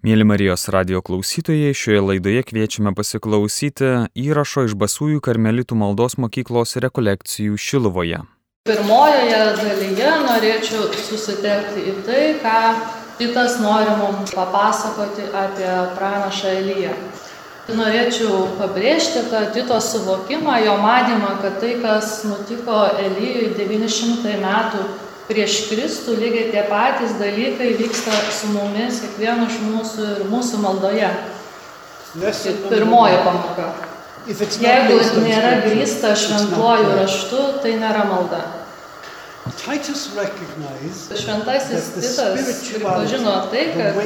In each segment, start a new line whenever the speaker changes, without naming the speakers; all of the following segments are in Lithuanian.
Mėly Marijos radio klausytojai, šioje laidoje kviečiame pasiklausyti įrašo iš Basųjų karmelitų maldos mokyklos rekolekcijų Šiluvoje.
Pirmojoje dalyje norėčiau susitelkti į tai, ką Titas nori mums papasakoti apie pranašą Eliją. Norėčiau pabrėžti, kad Tito suvokimą, jo manimą, kad tai, kas nutiko Elijui 900 metų prieš Kristų lygiai tie patys dalykai vyksta su mumis, kiekvienu iš mūsų ir mūsų maldoje. Tai pirmoji pamoka. Jeigu nėra grįsta šventuoju raštu, tai nėra malda. Šventasis Titas pripažino tai, kad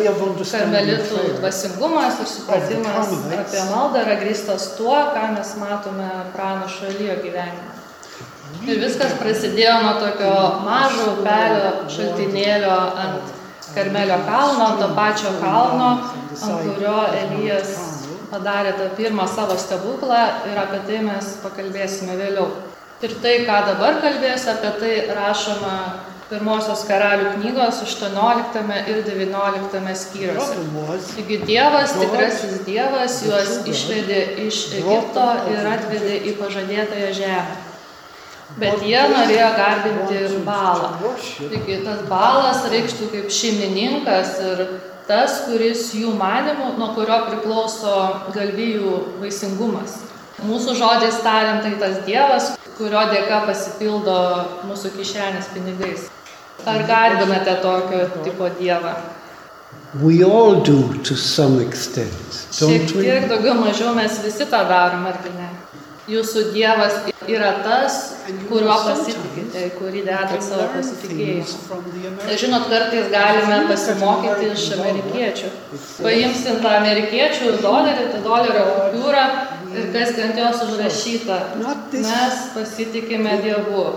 karmelitų dvasingumas ir supratimas apie maldą yra grįstas tuo, ką mes matome pranašo Elijo gyvenime. Ir viskas prasidėjo nuo tokio mažo upelio šaltinėlio ant Karmelio kalno, ant to pačio kalno, ant kurio Elijas padarė tą pirmą savo stebuklą ir apie tai mes pakalbėsime vėliau. Ir tai, ką dabar kalbėsiu, apie tai rašoma pirmosios karalių knygos 18 ir 19 skyriuose. Taigi Dievas, tikrasis Dievas, juos išvedė iš Egipto ir atvedė į pažadėtąją žemę. Bet jie norėjo garbinti balą. Taigi tas balas reikštų kaip šeimininkas ir tas, kuris jų manimų, nuo kurio priklauso galvijų vaisingumas. Mūsų žodžiais tariant, tai tas Dievas, kurio dėka pasipildo mūsų kišenės pinigais. Ar garbinate tokio tipo Dievą?
We all do to some extent.
Šiek tiek daugiau mažiau mes visi tą darom, ar ne? Jūsų Dievas yra tas, kuriuo pasitikite, kurį dedat savo pasitikėjimą. Tai žinot, kartais galime pasimokyti iš amerikiečių. Paimsim tą amerikiečių dolerį, tą dolerio kupiūrą ir kas ant jos užrašyta. Mes pasitikime Dievu,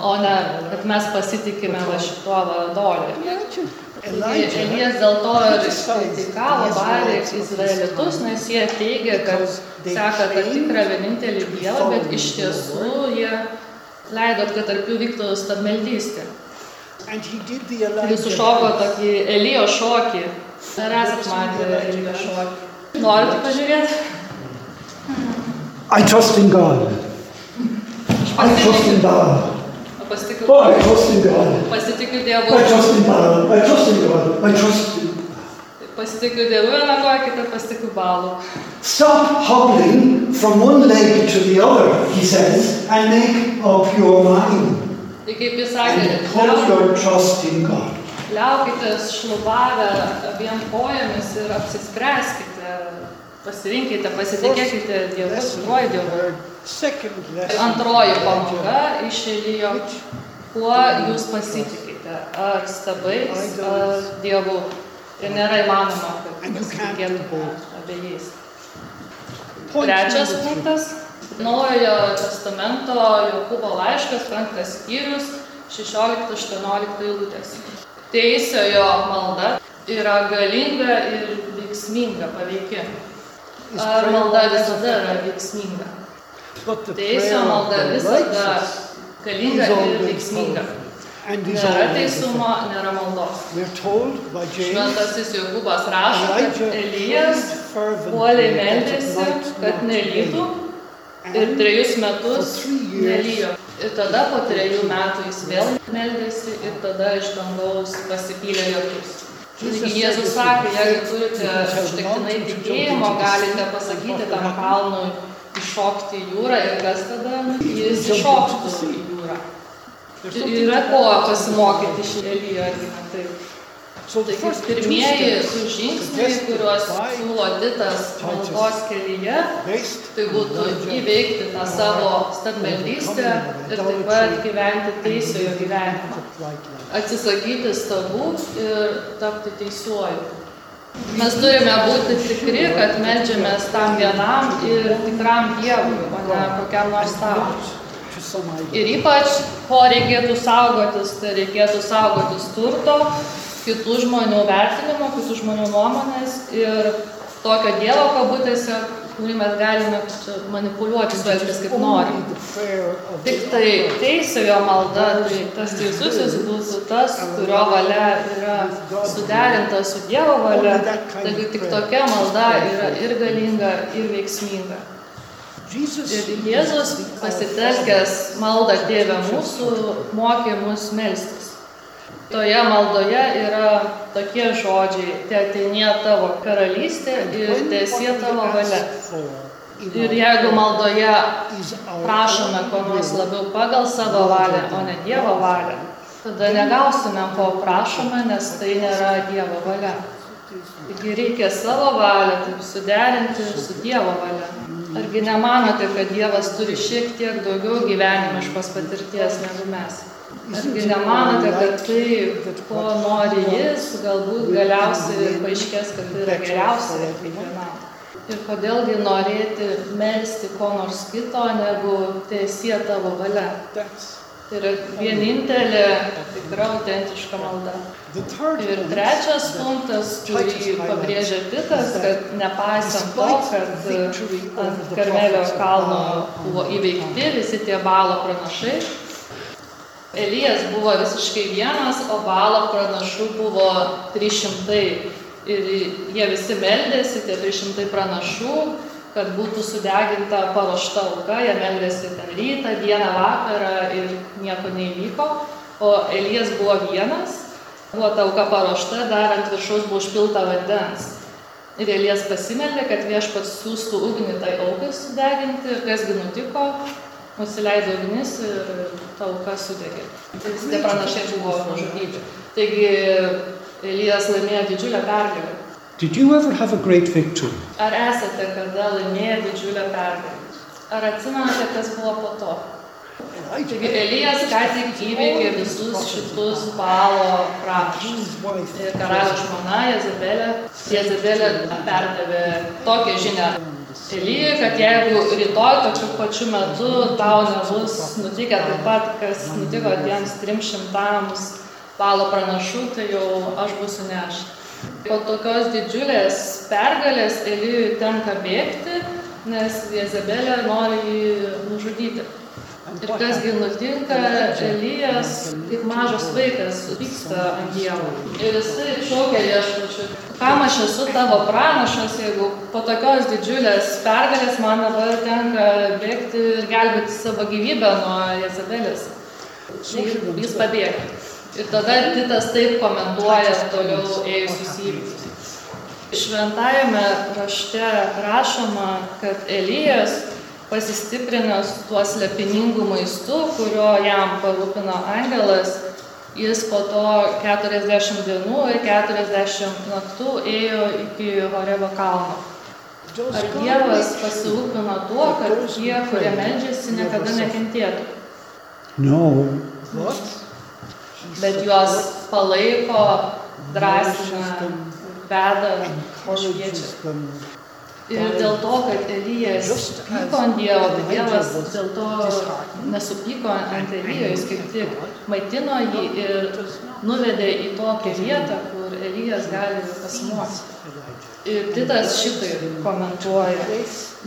o ne, kad mes pasitikime va šituo doleriu. Elijas dėl to ir kritikavo barį Izraelitus, nes jie teigia, kad seka tą tikrą vienintelį Dievą, bet iš tiesų jie leidot, kad tarp jų vyktų stabmeldystė. Jūs sušoko tokį Elijo šokį. Ar esat matę Elijo šokį? Norite pažiūrėti?
I trust in God. I trust in God.
Pasitikiu,
I trust in God.
pasitikiu
I
Dievu.
trust in God. I trust in God. I trust in
Pasitikiu Dievu vieną koją, kitą pasitikiu balų.
Stop hobbling from one leg to the other, he says, and make up your mind.
Tai kaip jis sakė,
And put your trust in God.
liaukitės šlubavę abiem kojomis ir apsispręskite, pasirinkite, pasitikėkite Dievu, tikruoju Dievu. Antroji pamoka iš Elijo, kuo jūs pasitikite, ar stabais, ar Dievu. Ir nėra įmanoma, kad pasitikėtume abiejais. Trečias punktas. Naujojo testamento Jokūbo laiškas, penktas skyrius, 16-18 eilutės. Teisiojo malda yra galinga ir veiksminga, paveiki. Ar malda visada yra veiksminga?
Prayer
malda visada galinga ir veiksminga. Nėra teisumo, nėra maldos. Šventasis Jokūbas rašo, kad Elijas puolė meldėsi, kad nelytų ir trejus metus nelyjo. Ir tada po trejų metų jis vėl meldėsi ir tada iš dangaus pasipylė lietus. Jėzus sakė, jeigu turite užtektinai tikėjimo, galite pasakyti tam kalnui iššokti į jūrą ir kas tada jis iššoktų į jūrą.
something
yra ko pasimokyti iš Elijo irgi taip.
So the
Taigi pirmieji žingsniai, kuriuos siūlo Titas maldos kelyje, tai būtų įveikti tą savo stabmeldystę ir taip pat gyventi teisiojo gyvenimą. Atsisakyti stabų ir tapti teisuoju. Mes turime būti tikri, kad melžiamės tam vienam ir tikram Dievui, o ne kokiam nors
idol.
Ir ypač, ko reikėtų saugotis, tai reikėtų saugotis turto, kitų žmonių vertinimo, kitų žmonių nuomonės ir tokio Dievo kabutėse, kurį mes galime manipuliuoti, su elgtis kaip norim. Tik tai teisiojo malda, tai tas teisusis būtų tas, kurio valia yra suderinta su Dievo valia. Taigi tik tokia malda yra ir galinga, ir veiksminga. Ir Jėzus pasitelkęs maldą Tėvę mūsų mokė mus melstis. Toje maldoje yra tokie žodžiai, te ateinė tavo karalystė ir tiesie tavo valia. Ir jeigu maldoje prašome ko nors labiau pagal savo valią, o ne Dievo valią, tada negausime, ko prašome, nes tai nėra Dievo valia. Taigi reikia savo valią taip suderinti su Dievo valia. Argi nemanote, kad Dievas turi šiek tiek daugiau gyvenimiškos patirties negu mes? Argi nemanote, kad tai, ko nori Jis, galbūt galiausiai paaiškės, kad tai yra geriausia kiekvienam? Ir kodėlgi norėti melstį ko nors kito, negu tiesie tavo valia? Tai yra vienintelė tikra autentiška malda. Ir trečias punktas, kurį pabrėžia Pitas, kad nepaisant to, kad ant Karmelio kalno buvo įveikti visi tie balo pranašai, Elijas buvo visiškai vienas, o balo pranašų buvo 300 ir jie visi meldėsi, tie 300 pranašų, kad būtų sudeginta paruošta auka, jie meldėsi ten rytą, dieną, vakarą ir nieko neįvyko, o Elijas buvo vienas, buvo ta auka paruošta, dar ant viršaus buvo užpilta vandens. Ir Elijas pasimeldė, kad viešpats siūstų ugnį tai aukai sudeginti, kasgi nutiko, nusileido ugnis ir ta auka sudegė. Tai tie pranašai buvo nužudyti. Taigi Elijas laimėjo didžiulę pergalę.
Did you ever have a great victory?
Ar esate kada laimėję didžiulę pergalę? Ar atsimenate, kas buvo po to? Taigi Elijas ką tik įveikė visus šitus balo prašymus. Ir karaliaus žmona Jezebelė, Jezebelė perdavė tokią žinią Elijui, kad jeigu rytoj tokiu pačiu metu tau nebus nutikę taip pat, kas nutiko tiems 300 balo pranašų, tai jau aš būsiu neš. Po tokios didžiulės pergalės Elijui tenka bėgti, nes Jezebelė nori jį nužudyti. Ir kasgi nutinka, Elijas, kaip mažas vaikas, vyksta ant Dievo. Ir jisai šaukia viešpačiu, kam aš esu tavo pranašas, jeigu po tokios didžiulės pergalės man dabar tenka bėgti ir gelbėti savo gyvybę nuo Jezebelės. Ir jis pabėga. Ir tada Titas taip komentuoja toliau ėjusius įvykius. Šventajame rašte rašoma, kad Elijas pasistiprinęs tuo slepiningų maistu, kurio jam parūpino angelas, jis po to 40 dienų ir 40 naktų ėjo iki Horebo kalno. Ar Dievas pasirūpino tuo, kad tie, kurie meldžiasi, niekada nekentėtų?
No.
Bet juos palaiko, drąsina, veda, šviečia. Ir dėl to, kad Elijas pyko ant Dievo, Dievas dėl to nesupyko ant Elijo, jis kaip tik maitino jį ir nuvedė į tokią vietą, kur Elijas gali pasimokyti. Ir Titas šitai komentuoja,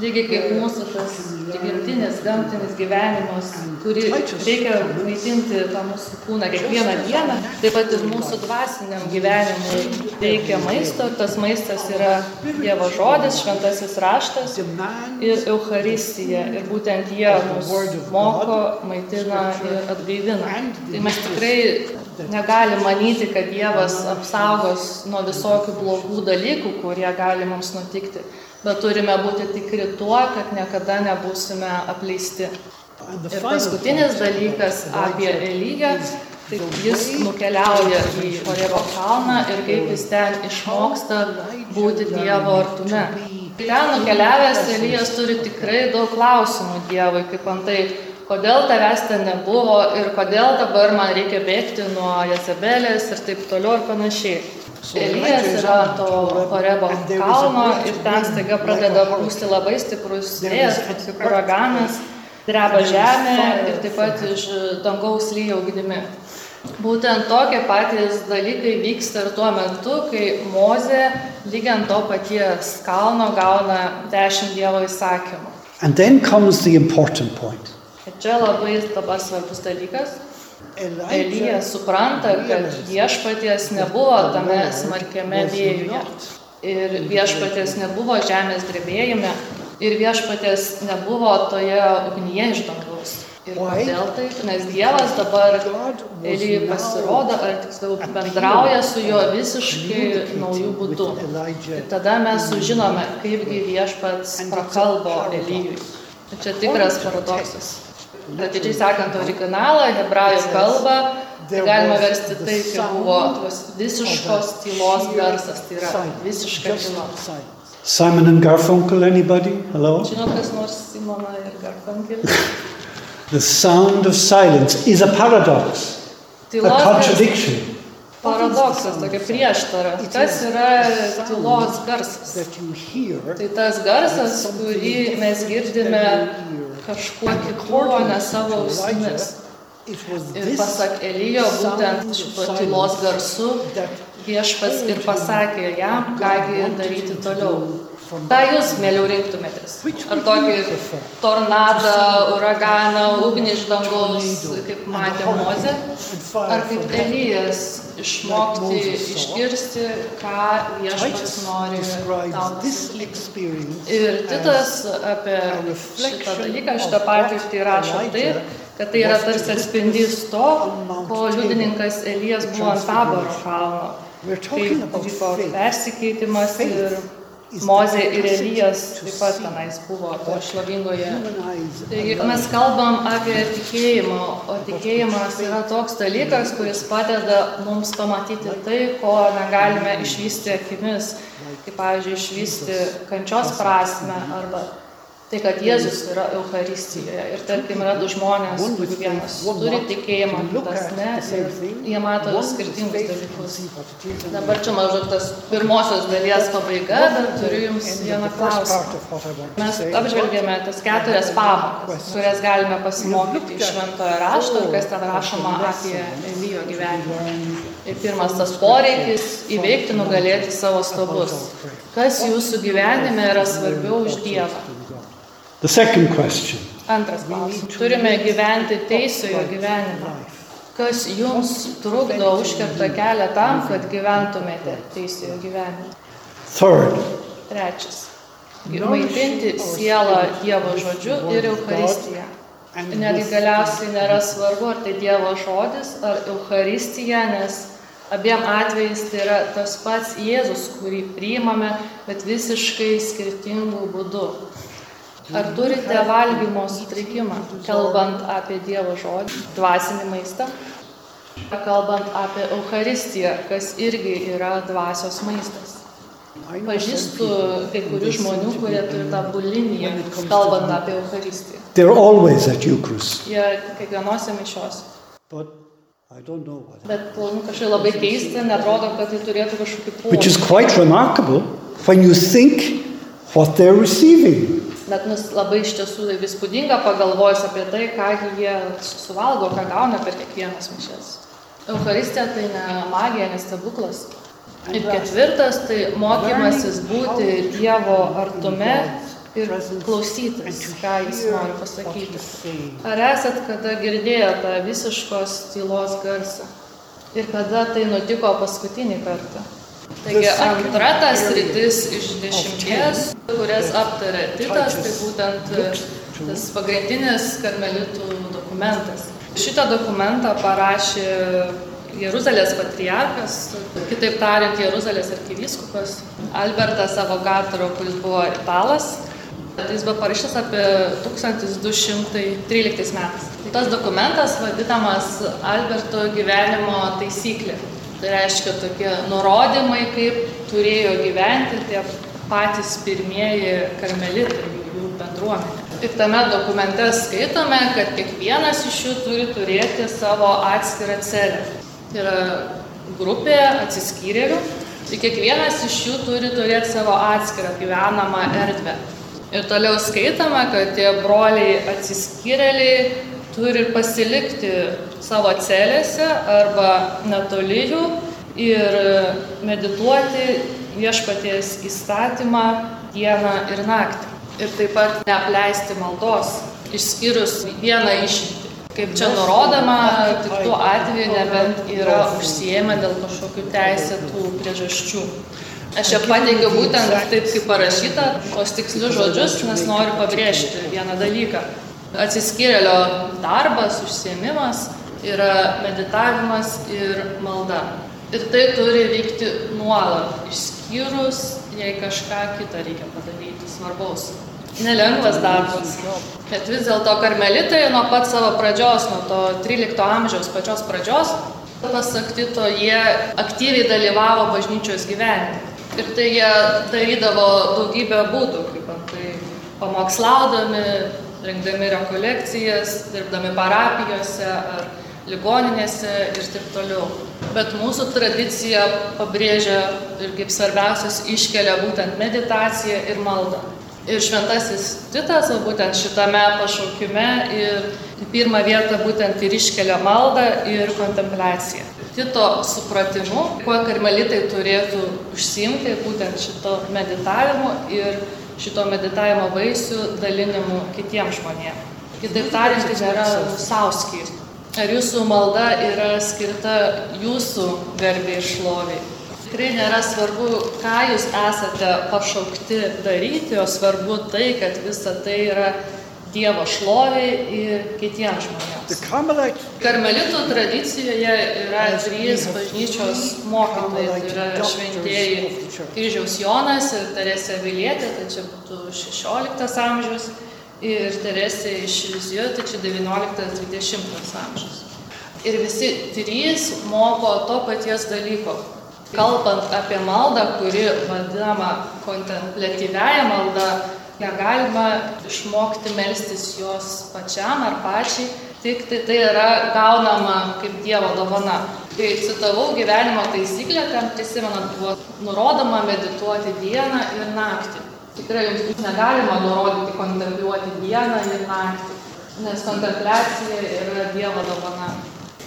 lygiai kaip mūsų tas prigimtinis, gamtinis gyvenimas, kurį reikia maitinti tą mūsų kūną kiekvieną dieną, taip pat ir mūsų dvasiniam gyvenimui reikia maisto, tas maistas yra Dievo žodis, šventasis raštas ir Euharistija. Ir būtent jie mus moko, maitina ir atgaivina. Tai mes tikrai negalim manyti, kad Dievas apsaugos nuo visokių blogų dalykų, kurie gali mums nutikti, bet turime būti tikri tuo, kad niekada nebūsime apleisti. Ir paskutinis dalykas apie Elyją, tai jis nukeliauja į Orego kalną ir kaip jis ten išmoksta būti Dievo artume. Ten nukeliavęs Elyjas turi tikrai daug klausimų Dievui, kaip antai kodėl tavęs ten nebuvo ir kodėl dabar man reikia bėgti nuo Jezebelės ir taip toliau ir panašiai. Elijas yra to Horebo kalno ir ten staiga pradeda pūsti labai stiprus vėjas, kaip uraganas, dreba žemė ir taip pat iš dangaus lyja ugnimi. Būtent tokie patys dalykai vyksta ir tuo metu, kai Mozė lygiant to paties kalno gauna dešimt Dievo įsakymų.
And then comes the important point.
Ir čia labai dabar svarbus dalykas. Elija supranta, kad viešpaties nebuvo tame smarkiame vėjuje. Ir viešpaties nebuvo žemės drebėjime. Ir viešpaties nebuvo toje ugnyje iš dangaus. Ir kodėl taip? Nes Dievas dabar Elijui pasirodo, ar tiksliau bendrauja su juo visiškai naujų būdų. Ir tada mes sužinome, kaipgi viešpats prakalbo Elijui. Čia tikras paradoksas. Atidžiai sekant originalą, hebrajų kalbą, tai galima versti tai, kaip buvo tos visiškos tylos garsas, tai yra visiška tyla.
Simon and Garfunkel, anybody? Hello?
Žinot, kas nors Simoną ir Garfunkel?
The sound of silence is a paradox, a contradiction.
Paradoksas, tokia prieštara. Kas yra tylos garsas? Tai tas garsas, kurį mes girdime kažkuo kitu, o ne savo ausimis. Ir pasak Elijo, būtent šituo tylos garsu viešpats ir pasakė jam, kągi daryti toliau. Ką jūs mieliau rinktumėtės? Ar tokį tornadą, uraganą, ugnį iš dangaus, kaip matė Mozė? Ar kaip Elijas išmokti išgirsti, ką viešpats nori tau Ir Titas apie šitą dalyką, šitą patirtį rašo taip, kad tai yra tarsi atspindys to, ko liudininkas Elijas buvo ant taboro kalno. Kaip vyko persikeitimas ir Mozė ir Elijas taip pat tenais buvo to šlovingoje. Taigi mes kalbam apie tikėjimą, o tikėjimas yra toks dalykas, kuris padeda mums pamatyti tai, ko negalime išvysti akimis. Kaip pavyzdžiui, išvysti kančios prasme arba tai, kad Jėzus yra Euharistijoje. Ir tarkim, yra du žmonės, kurių vienas turi tikėjimą, kitas ne. Jie mato skirtingus dalykus. Dabar čia maždaug tas pirmosios dalies pabaiga, bet turiu Jums vieną klausimą. Mes apžvelgėme tas keturias pamokas, kurias galime pasimokyti iš šventojo rašto ir kas ten rašoma apie Elijo gyvenimą. Ir pirmas tas poreikis įveikti, nugalėti savo stabus. Kas jūsų gyvenime yra svarbiau už Dievą?
The second question
Antras klausimas. Turime gyventi teisiojo gyvenimą. Kas jums trukdo užkerta kelią tam, kad gyventumėte teisiojo gyvenimą?
Third,
Trečias. Maitinti sielą Dievo žodžiu ir Eucharistiją. Netgi galiausiai nėra svarbu, ar tai Dievo žodis, ar Eucharistija, nes abiem atvejais tai yra tas pats Jėzus, kurį priimame, bet visiškai skirtingų būdų. Ar turite valgymo sutrikimą, kalbant apie Dievo žodį, dvasinį maistą? Kalbant apie Eucharistiją, kas irgi yra dvasios maistas? Pažįstu kai kurių žmonių, kurie turi tą bulimiją, kalbant apie Eucharistiją. Jie kiekvienose mišios.
but I don't know what.
Bet nu, kažkaip labai keista, netrodo, kad tai turėtų kažkokį
Which is
poveikį.
quite remarkable when you think what they're receiving.
Bet nus labai iš tiesų įspūdinga pagalvojus apie tai, ką jie suvalgo, ką gauna per kiekvienas mišes. Eucharistija tai ne magija, ne stebuklas. Ir ketvirtas tai mokymasis būti Dievo artume ir klausytis, ką jis nori pasakyti. Ar esat kada girdėję tą visiškos tylos garsą? Ir kada tai nutiko paskutinį kartą? Taigi antra tas rytis iš dešimties, kurias aptarė Titas, tai būtent tas pagrindinis karmelitų dokumentas. Šitą dokumentą parašė Jeruzalės patriarchas, kitaip tariant, Jeruzalės arkivyskupas Albertas Avogatoro, kuris buvo italas. Tai Jis buvo parašytas apie 1213 metais. Tai tas dokumentas vadinamas Alberto gyvenimo taisyklė. Tai reiškia tokie nurodymai, kaip turėjo gyventi tie patys pirmieji karmelitai, jų bendruomenė. Ir tame dokumente skaitome, kad kiekvienas iš jų turi turėti savo atskirą celę. Tai yra grupė atsiskyrėlių. Ir kiekvienas iš jų turi turėti savo atskirą gyvenamą erdvę. Ir toliau skaitome, kad tie broliai atsiskyrėliai turi pasilikti savo celėse arba netoli jų ir medituoti viešpaties įstatymą dieną ir naktį. Ir taip pat neapleisti maldos, išskyrus vieną išimtį. Kaip čia nurodoma, tik tuo atveju nebent yra užsijėmę dėl kažkokių teisėtų priežasčių. Aš čia pateikiau būtent taip, kaip parašyta, tos tikslius žodžius, nes noriu pabrėžti vieną dalyką. Atsiskyrėlio darbas, užsiemimas yra meditavimas ir malda. Ir tai turi vykti nuolat, išskyrus, jei kažką kitą reikia padaryti svarbaus. Nelengvas darbas. Bet vis dėlto karmelitai nuo pat savo pradžios, nuo to 13 amžiaus pačios pradžios, pasak Tito, jie aktyviai dalyvavo bažnyčios gyvenime. Ir tai jie darydavo daugybę būdų, kaip antai pamokslaudami, rengdami rekolekcijas, dirbdami parapijose ar ligoninėse ir taip toliau. Bet mūsų tradicija pabrėžia ir kaip svarbiausias iškelia būtent meditaciją ir maldą. Ir šventasis Titas, o būtent šitame pašaukime ir į pirmą vietą būtent ir iškelia maldą ir kontempliaciją. Tito supratimu, kuo karmelitai turėtų užsimti, būtent šito meditavimu ir šito meditavimo vaisių dalinimu kitiems žmonėms. Kitaip tariant, tai nėra sauskiai. Ar jūsų malda yra skirta jūsų garbiai šloviai? Tikrai nėra svarbu, ką jūs esate pašaukti daryti, o svarbu tai, kad visa tai yra Dievo šloviai ir kitiems žmonėms. Karmelitų tradicijoje yra trys bažnyčios mokytojai, tai yra šventieji kryžiaus Jonas ir Teresė Vilietė, tai čia būtų 16 amžius, ir Teresė iš Lizijų, tai čia 19-20 amžius. Ir visi trys moko to paties dalyko. Kalbant apie maldą, kuri vadinama kontemplatyviaja malda, negalima išmokti melstis jos pačiam ar pačiai, tik tai tai yra gaunama kaip Dievo dovana. Kai citavau gyvenimo taisyklę, ten prisimenant buvo nurodoma medituoti dieną ir naktį. Tikrai jums negalima nurodyti kontempliuoti dieną ir naktį, nes kontempliacija yra Dievo dovana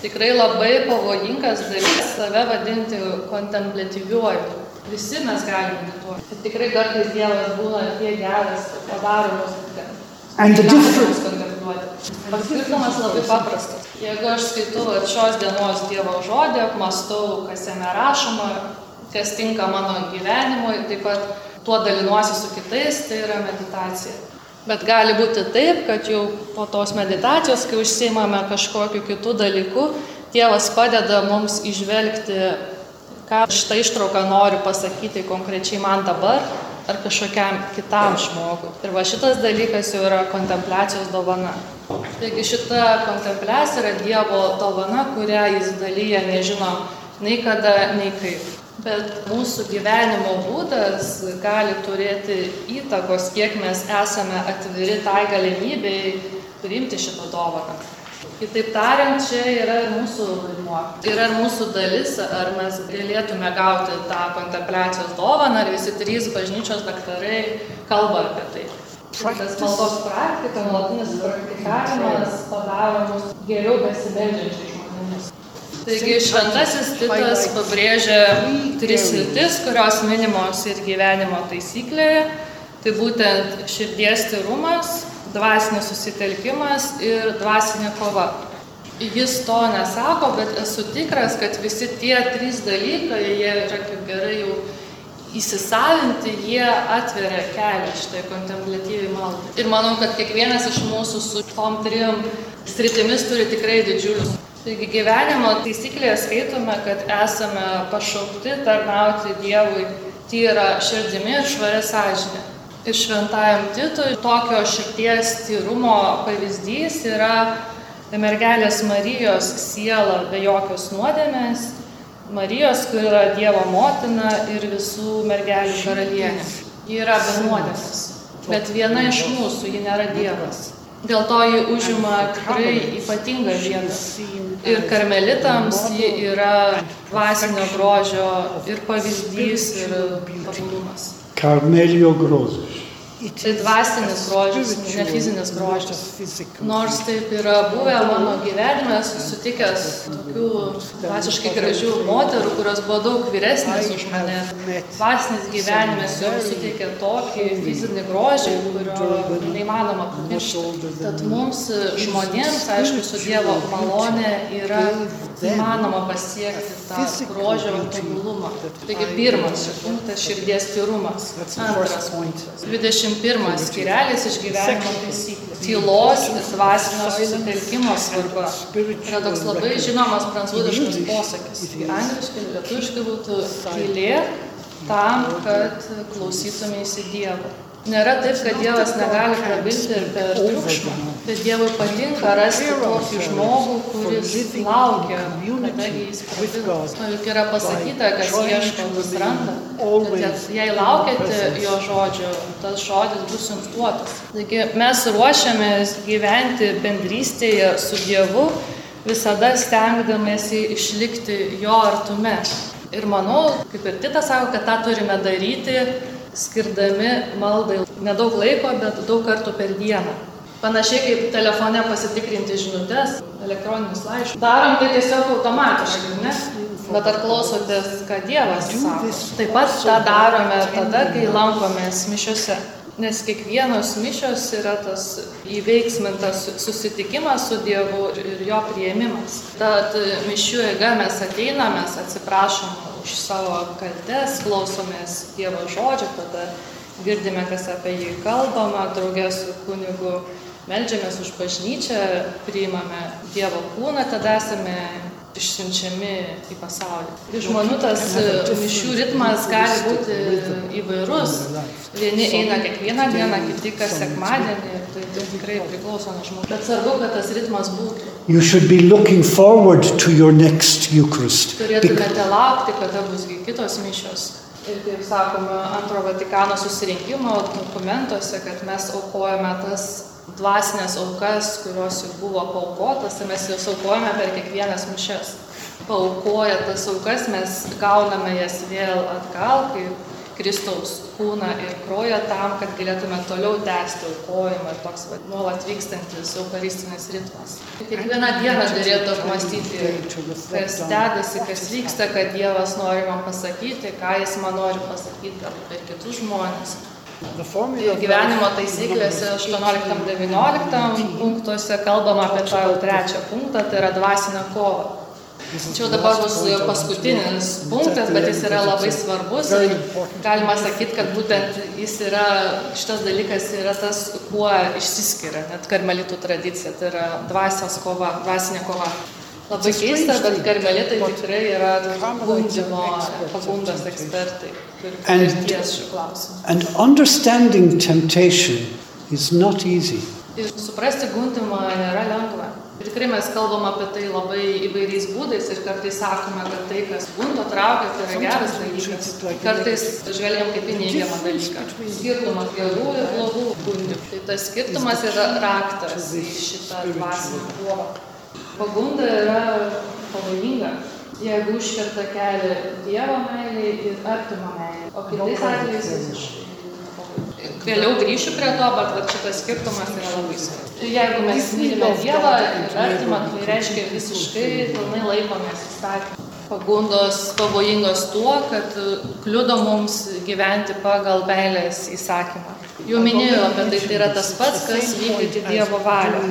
tikrai labai pavojingas dalykas save vadinti kontempliatyviuoju. Visi mes galime medituoti. Tikrai kartais Dievas būna tiek geras, padaro mus mus kontempliuoti. Skirtumas labai paprastas. Jeigu aš skaitau šios dienos Dievo žodį, apmastau, kas jame rašoma, kas tinka mano gyvenimui, taip pat tuo dalinuosi su kitais, tai yra meditacija. Bet gali būti taip, kad jau po tos meditacijos, kai užsiimame kažkokiu kitu dalyku, Dievas padeda mums išvelgti, ką šitą ištrauką noriu pasakyti konkrečiai man dabar ar kažkokiam kitam žmogui. Ir va šitas dalykas jau yra kontempliacijos dovana. Taigi šita kontempliacija yra Dievo dovana, kurią jis dalyja nežino nei kada, nei kaip bet mūsų gyvenimo būdas gali turėti įtakos, kiek mes esame atviri tai galimybei priimti šitą dovaną. Kitaip tariant, čia yra ir mūsų vaidmuo. Yra ir mūsų dalis, ar mes galėtume gauti tą kontempliacijos dovaną, ar visi trys bažnyčios daktarai kalba apie tai. Tas maldos praktika, nuolatinis praktikavimas padaro mus geriau besibeldžiančiai Taigi šventasis Titas pabrėžia tris sritis, kurios minimos ir gyvenimo taisyklėje. Tai būtent širdies tyrumas, dvasinis susitelkimas ir dvasinė kova. Jis to nesako, bet esu tikras, kad visi tie trys dalykai, jie yra kaip gerai jau įsisavinti, jie atveria kelią šitai kontemplatyviai maldai. Ir manau, kad kiekvienas iš mūsų su tom trim sritimis turi tikrai didžiulius Taigi gyvenimo taisyklėje skaitome, kad esame pašaukti tarnauti Dievui tyra širdimi ir švaria sąžinė. Ir šventajam Titui tokio širties tyrumo pavyzdys yra mergelės Marijos siela be jokios nuodėmės, Marijos, kur yra Dievo motina ir visų mergelių karalienė. Ji yra be nuodėmės, bet viena iš mūsų, ji nėra Dievas. Dėl to ji užima tikrai ypatingą vietą. Ir karmelitams ji yra dvasinio grožio ir pavyzdys, ir tobulumas.
Carmelio grožis.
Tai dvasinis grožis, ne fizinis grožis. Nors taip yra buvę mano gyvenime, esu sutikęs tokių dvasiškai gražių moterų, kurios buvo daug vyresnės už mane. Dvasinis gyvenimas joms suteikė tokį fizinį grožį, kurio neįmanoma pamiršti. Tad mums žmonėms, aišku, su Dievo malonė yra įmanoma pasiekti tą grožio tobulumą. Taigi pirmas punktas - širdies tyrumas. Antras punktas. 21 skirelis iš gyvenimo taisyklių. Tylos ir dvasinio susitelkimo svarba. Yra toks labai žinomas prancūziškas posakis. Angliškai, lietuviškai būtų tylė tam, kad klausytumėsi Dievo. Nėra taip, kad Dievas negali prabilti ir per triukšmą, bet Dievui patinka rasti tokį žmogų, kuris laukia, kadagi jis prabils. Juk yra pasakyta, kas ieško, tas randa. Tad jei laukiate jo žodžio, tas žodis bus jums duotas. Taigi mes ruošiamės gyventi bendrystėje su Dievu, visada stengdamėsi išlikti jo artume. Ir manau, kaip ir Titas sako, kad tą turime daryti skirdami maldai nedaug laiko, bet daug kartų per dieną. Panašiai kaip telefone pasitikrinti žinutės, elektroninius laiškus. Darom tai tiesiog automatiškai, ne? Bet ar klausotės, ką Dievas sako? Taip pat tą darome tada, kai lankomės mišiuose. Nes kiekvienos mišios yra tas įveiksmintas susitikimas su Dievu ir jo prieimimas. Tad mišių eiga mes ateiname, atsiprašom už savo kaltes, klausomės Dievo žodžio, tada girdime, kas apie jį kalbama, draugės su kunigu melžiamės už bažnyčią, priimame Dievo kūną, tada esame išsiunčiami į pasaulį. Žmonių tas mišių ritmas gali būti įvairus. Vieni eina kiekvieną dieną, kiti kas sekmadienį, tai, tai tikrai priklauso nuo žmonių. Bet svarbu, kad tas ritmas būtų.
You should be looking forward to your next Eucharist.
Turėtumėte laukti, kada bus kitos mišios. Ir kaip sakoma, antro Vatikano susirinkimo dokumentuose, kad mes aukojame tas dvasinės aukas, kurios jau buvo paukotas, tai mes jas aukojame per kiekvienas mišes. Paukoja tas aukas, mes gauname jas vėl atgal, kaip Kristaus kūną ir kraują tam, kad galėtume toliau tęsti aukojimą ir toks va, nuolat vykstantis eucharistinis ritmas. Kiekvieną dieną derėtų apmastyti, kas dedasi, kas vyksta, kad Dievas nori man pasakyti, ką Jis man nori pasakyti apie kitus žmonės. Gyvenimo taisyklėse 18-19 punktuose kalbama apie tą jau trečią punktą, tai yra dvasinę kovą. Čia dabar bus paskutinis punktas, bet jis yra labai svarbus ir galima sakyti, kad būtent jis yra, šitas dalykas yra tas, kuo išsiskiria net karmelitų tradicija, tai yra dvasios kova, dvasinė kova. Labai keista, bet karmelitai tikrai yra gundymo, pagundos ekspertai, klausimu.
And understanding temptation is not easy.
Ir suprasti gundymą nėra lengva. Ir tikrai mes kalbam apie tai labai įvairiais būdais ir kartais sakome, kad tai, kas gundo traukia, tai yra geras dalykas. Kartais žvelgiam kaip į neigiamą dalyką. Skirtumas gerų ir blogų gundimų. Tai tas skirtumas yra raktas į šitą dvasinę kovą. Pagunda yra pavojinga, jeigu užkerta kelią Dievo meiliai ir artimo meiliai, o kitais atvejais visiškai. Vėliau grįšiu prie to, bet va, šitas skirtumas yra labai svarbus. Jeigu mes mylime Dievą ir artimą, tai reiškia visiškai pilnai laikomės įstatymą. Pagundos pavojingos tuo, kad kliudo mums gyventi pagal meilės įsakymą. Jau minėjau apie tai, tai yra tas pats, kas vykdyti Dievo valią.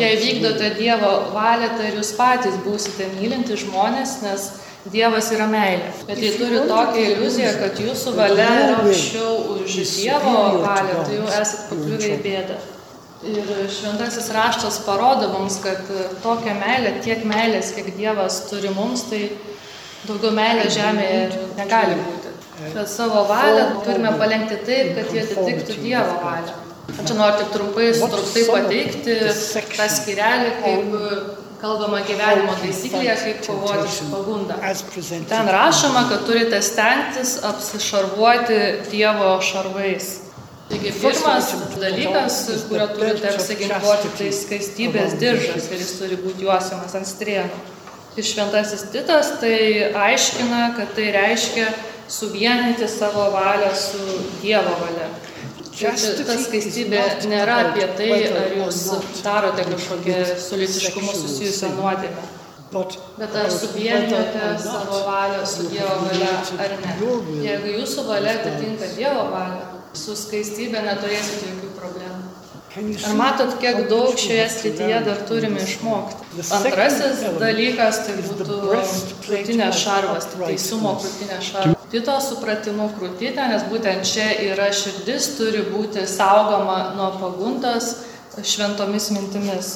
Jei vykdote Dievo valią, tai jūs patys būsite mylinti žmonės, nes Dievas yra meilė. Bet jei turi tokią iliuziją, kad jūsų valia yra aukščiau už Dievo valią, tai jau esate pakliuvę į bėdą. Ir šventasis raštas parodo mums, kad tokia meilė, tiek meilės, kiek Dievas turi mums, tai daugiau meilės žemėje negali būti. Bet savo valią turime palengti taip, kad jie atitiktų Dievo valią. Čia noriu tik trumpai, sutruktai pateikti tą skirelį, kaip kalbama gyvenimo taisyklėje, kaip kovoti su pagunda. Ten rašoma, kad turite stengtis apsišarvuoti Dievo šarvais. Taigi pirmas dalykas, kurio turite apsiginkluoti, tai skaistybės diržas ir jis turi būti juosiamas ant strienų. Ir šventasis Titas tai aiškina, kad tai reiškia suvienyti savo valią su Dievo valia. Ta skaistybė nėra apie tai, ar jūs darote kažkokią su lytiškumu susijusią nuodėmę. Bet ar suvienijote savo valią su Dievo valia ar ne? Jeigu jūsų valia atitinka Dievo valią, su skaistybė neturėsite jokių problemų. Ar matot, kiek daug šioje srityje dar turime išmokti? Antrasis dalykas tai būtų krūtinės šarvas, tai teisumo krūtinės šarvas. Tito supratimu krūtinė, nes būtent čia yra širdis, turi būti saugoma nuo paguntos šventomis mintimis.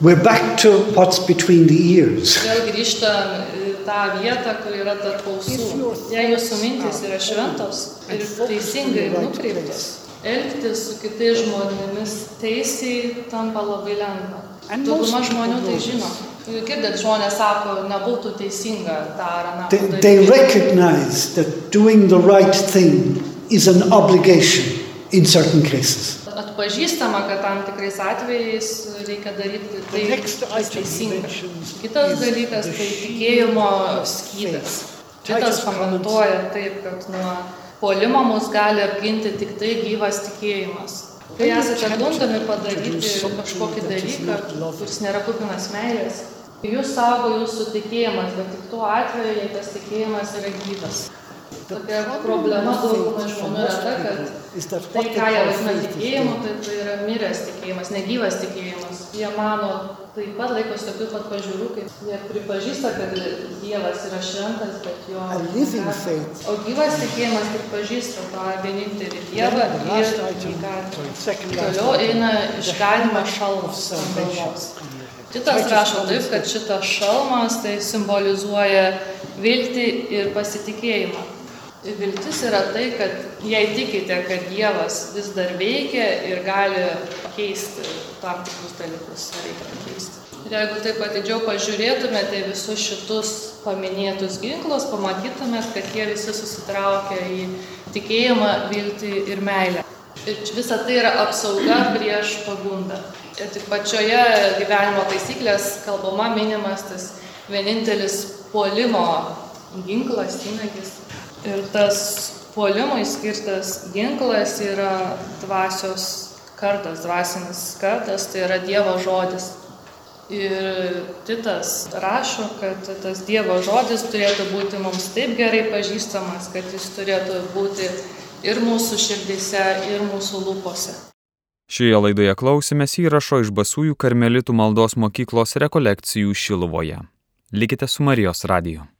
We're back to what's between the ears.
Vėl grįžtam į tą vietą, kur yra tarp ausų. Jei jūsų mintis yra šventos ir teisingai nukreiptos, elgtis su kitais žmonėmis teisiai tampa labai lengva. Dauguma žmonių tai žino. Girdėt, žmonės sako, nebūtų teisinga tą ar aną.
They, they recognize that doing the right thing is an obligation in certain cases.
Atpažįstama, kad tam tikrais atvejais reikia daryti tai, kas teisinga. Kitas dalykas tai tikėjimo skydas. Šitas komentuoja taip, kad nuo puolimo mus gali apginti tik tai gyvas tikėjimas. Kai esate gundami padaryti kažkokį dalyką, kuris nėra kupinas meilės, jūs saugo jūsų tikėjimas, bet tik tuo atveju, jei tas tikėjimas yra gyvas. Tokia problema daugumai žmonių yra ta, kad tai, ką jie vadina tikėjimu, tai, tai yra miręs tikėjimas, negyvas tikėjimas. Jie mano, taip pat laikosi tokių pat pažiūrų, kaip jie pripažįsta, kad Dievas yra šventas, bet jo. O gyvas tikėjimas pripažįsta tą vienintelį Dievą ir. Toliau eina ant galvos. Titas rašo taip, kad šitas šalmas tai simbolizuoja viltį ir pasitikėjimą. Viltis yra tai, kad jei tikite, kad Dievas vis dar veikia ir gali pakeisti tam tikrus dalykus, reikia pakeisti. Ir jeigu taip atidžiau pažiūrėtumėte visus šitus paminėtus ginklus, pamatytumėt, kad jie visi susitraukia į tikėjimą, viltį ir meilę. Ir visa tai yra apsauga prieš pagundą. Ir tik pačioje gyvenimo taisyklės kalbama minimas tas vienintelis puolimo ginklas, įnagis. Ir tas puolimui skirtas ginklas yra dvasios kardas, dvasinis kardas, tai yra Dievo žodis. Ir Titas rašo, kad tas Dievo žodis turėtų būti mums taip gerai pažįstamas, kad jis turėtų būti ir mūsų širdise, ir mūsų lūpose.
Šioje laidoje klausėmės įrašo iš Basųjų karmelitų maldos mokyklos rekolekcijų Šiluvoje. Likite su Marijos radiju.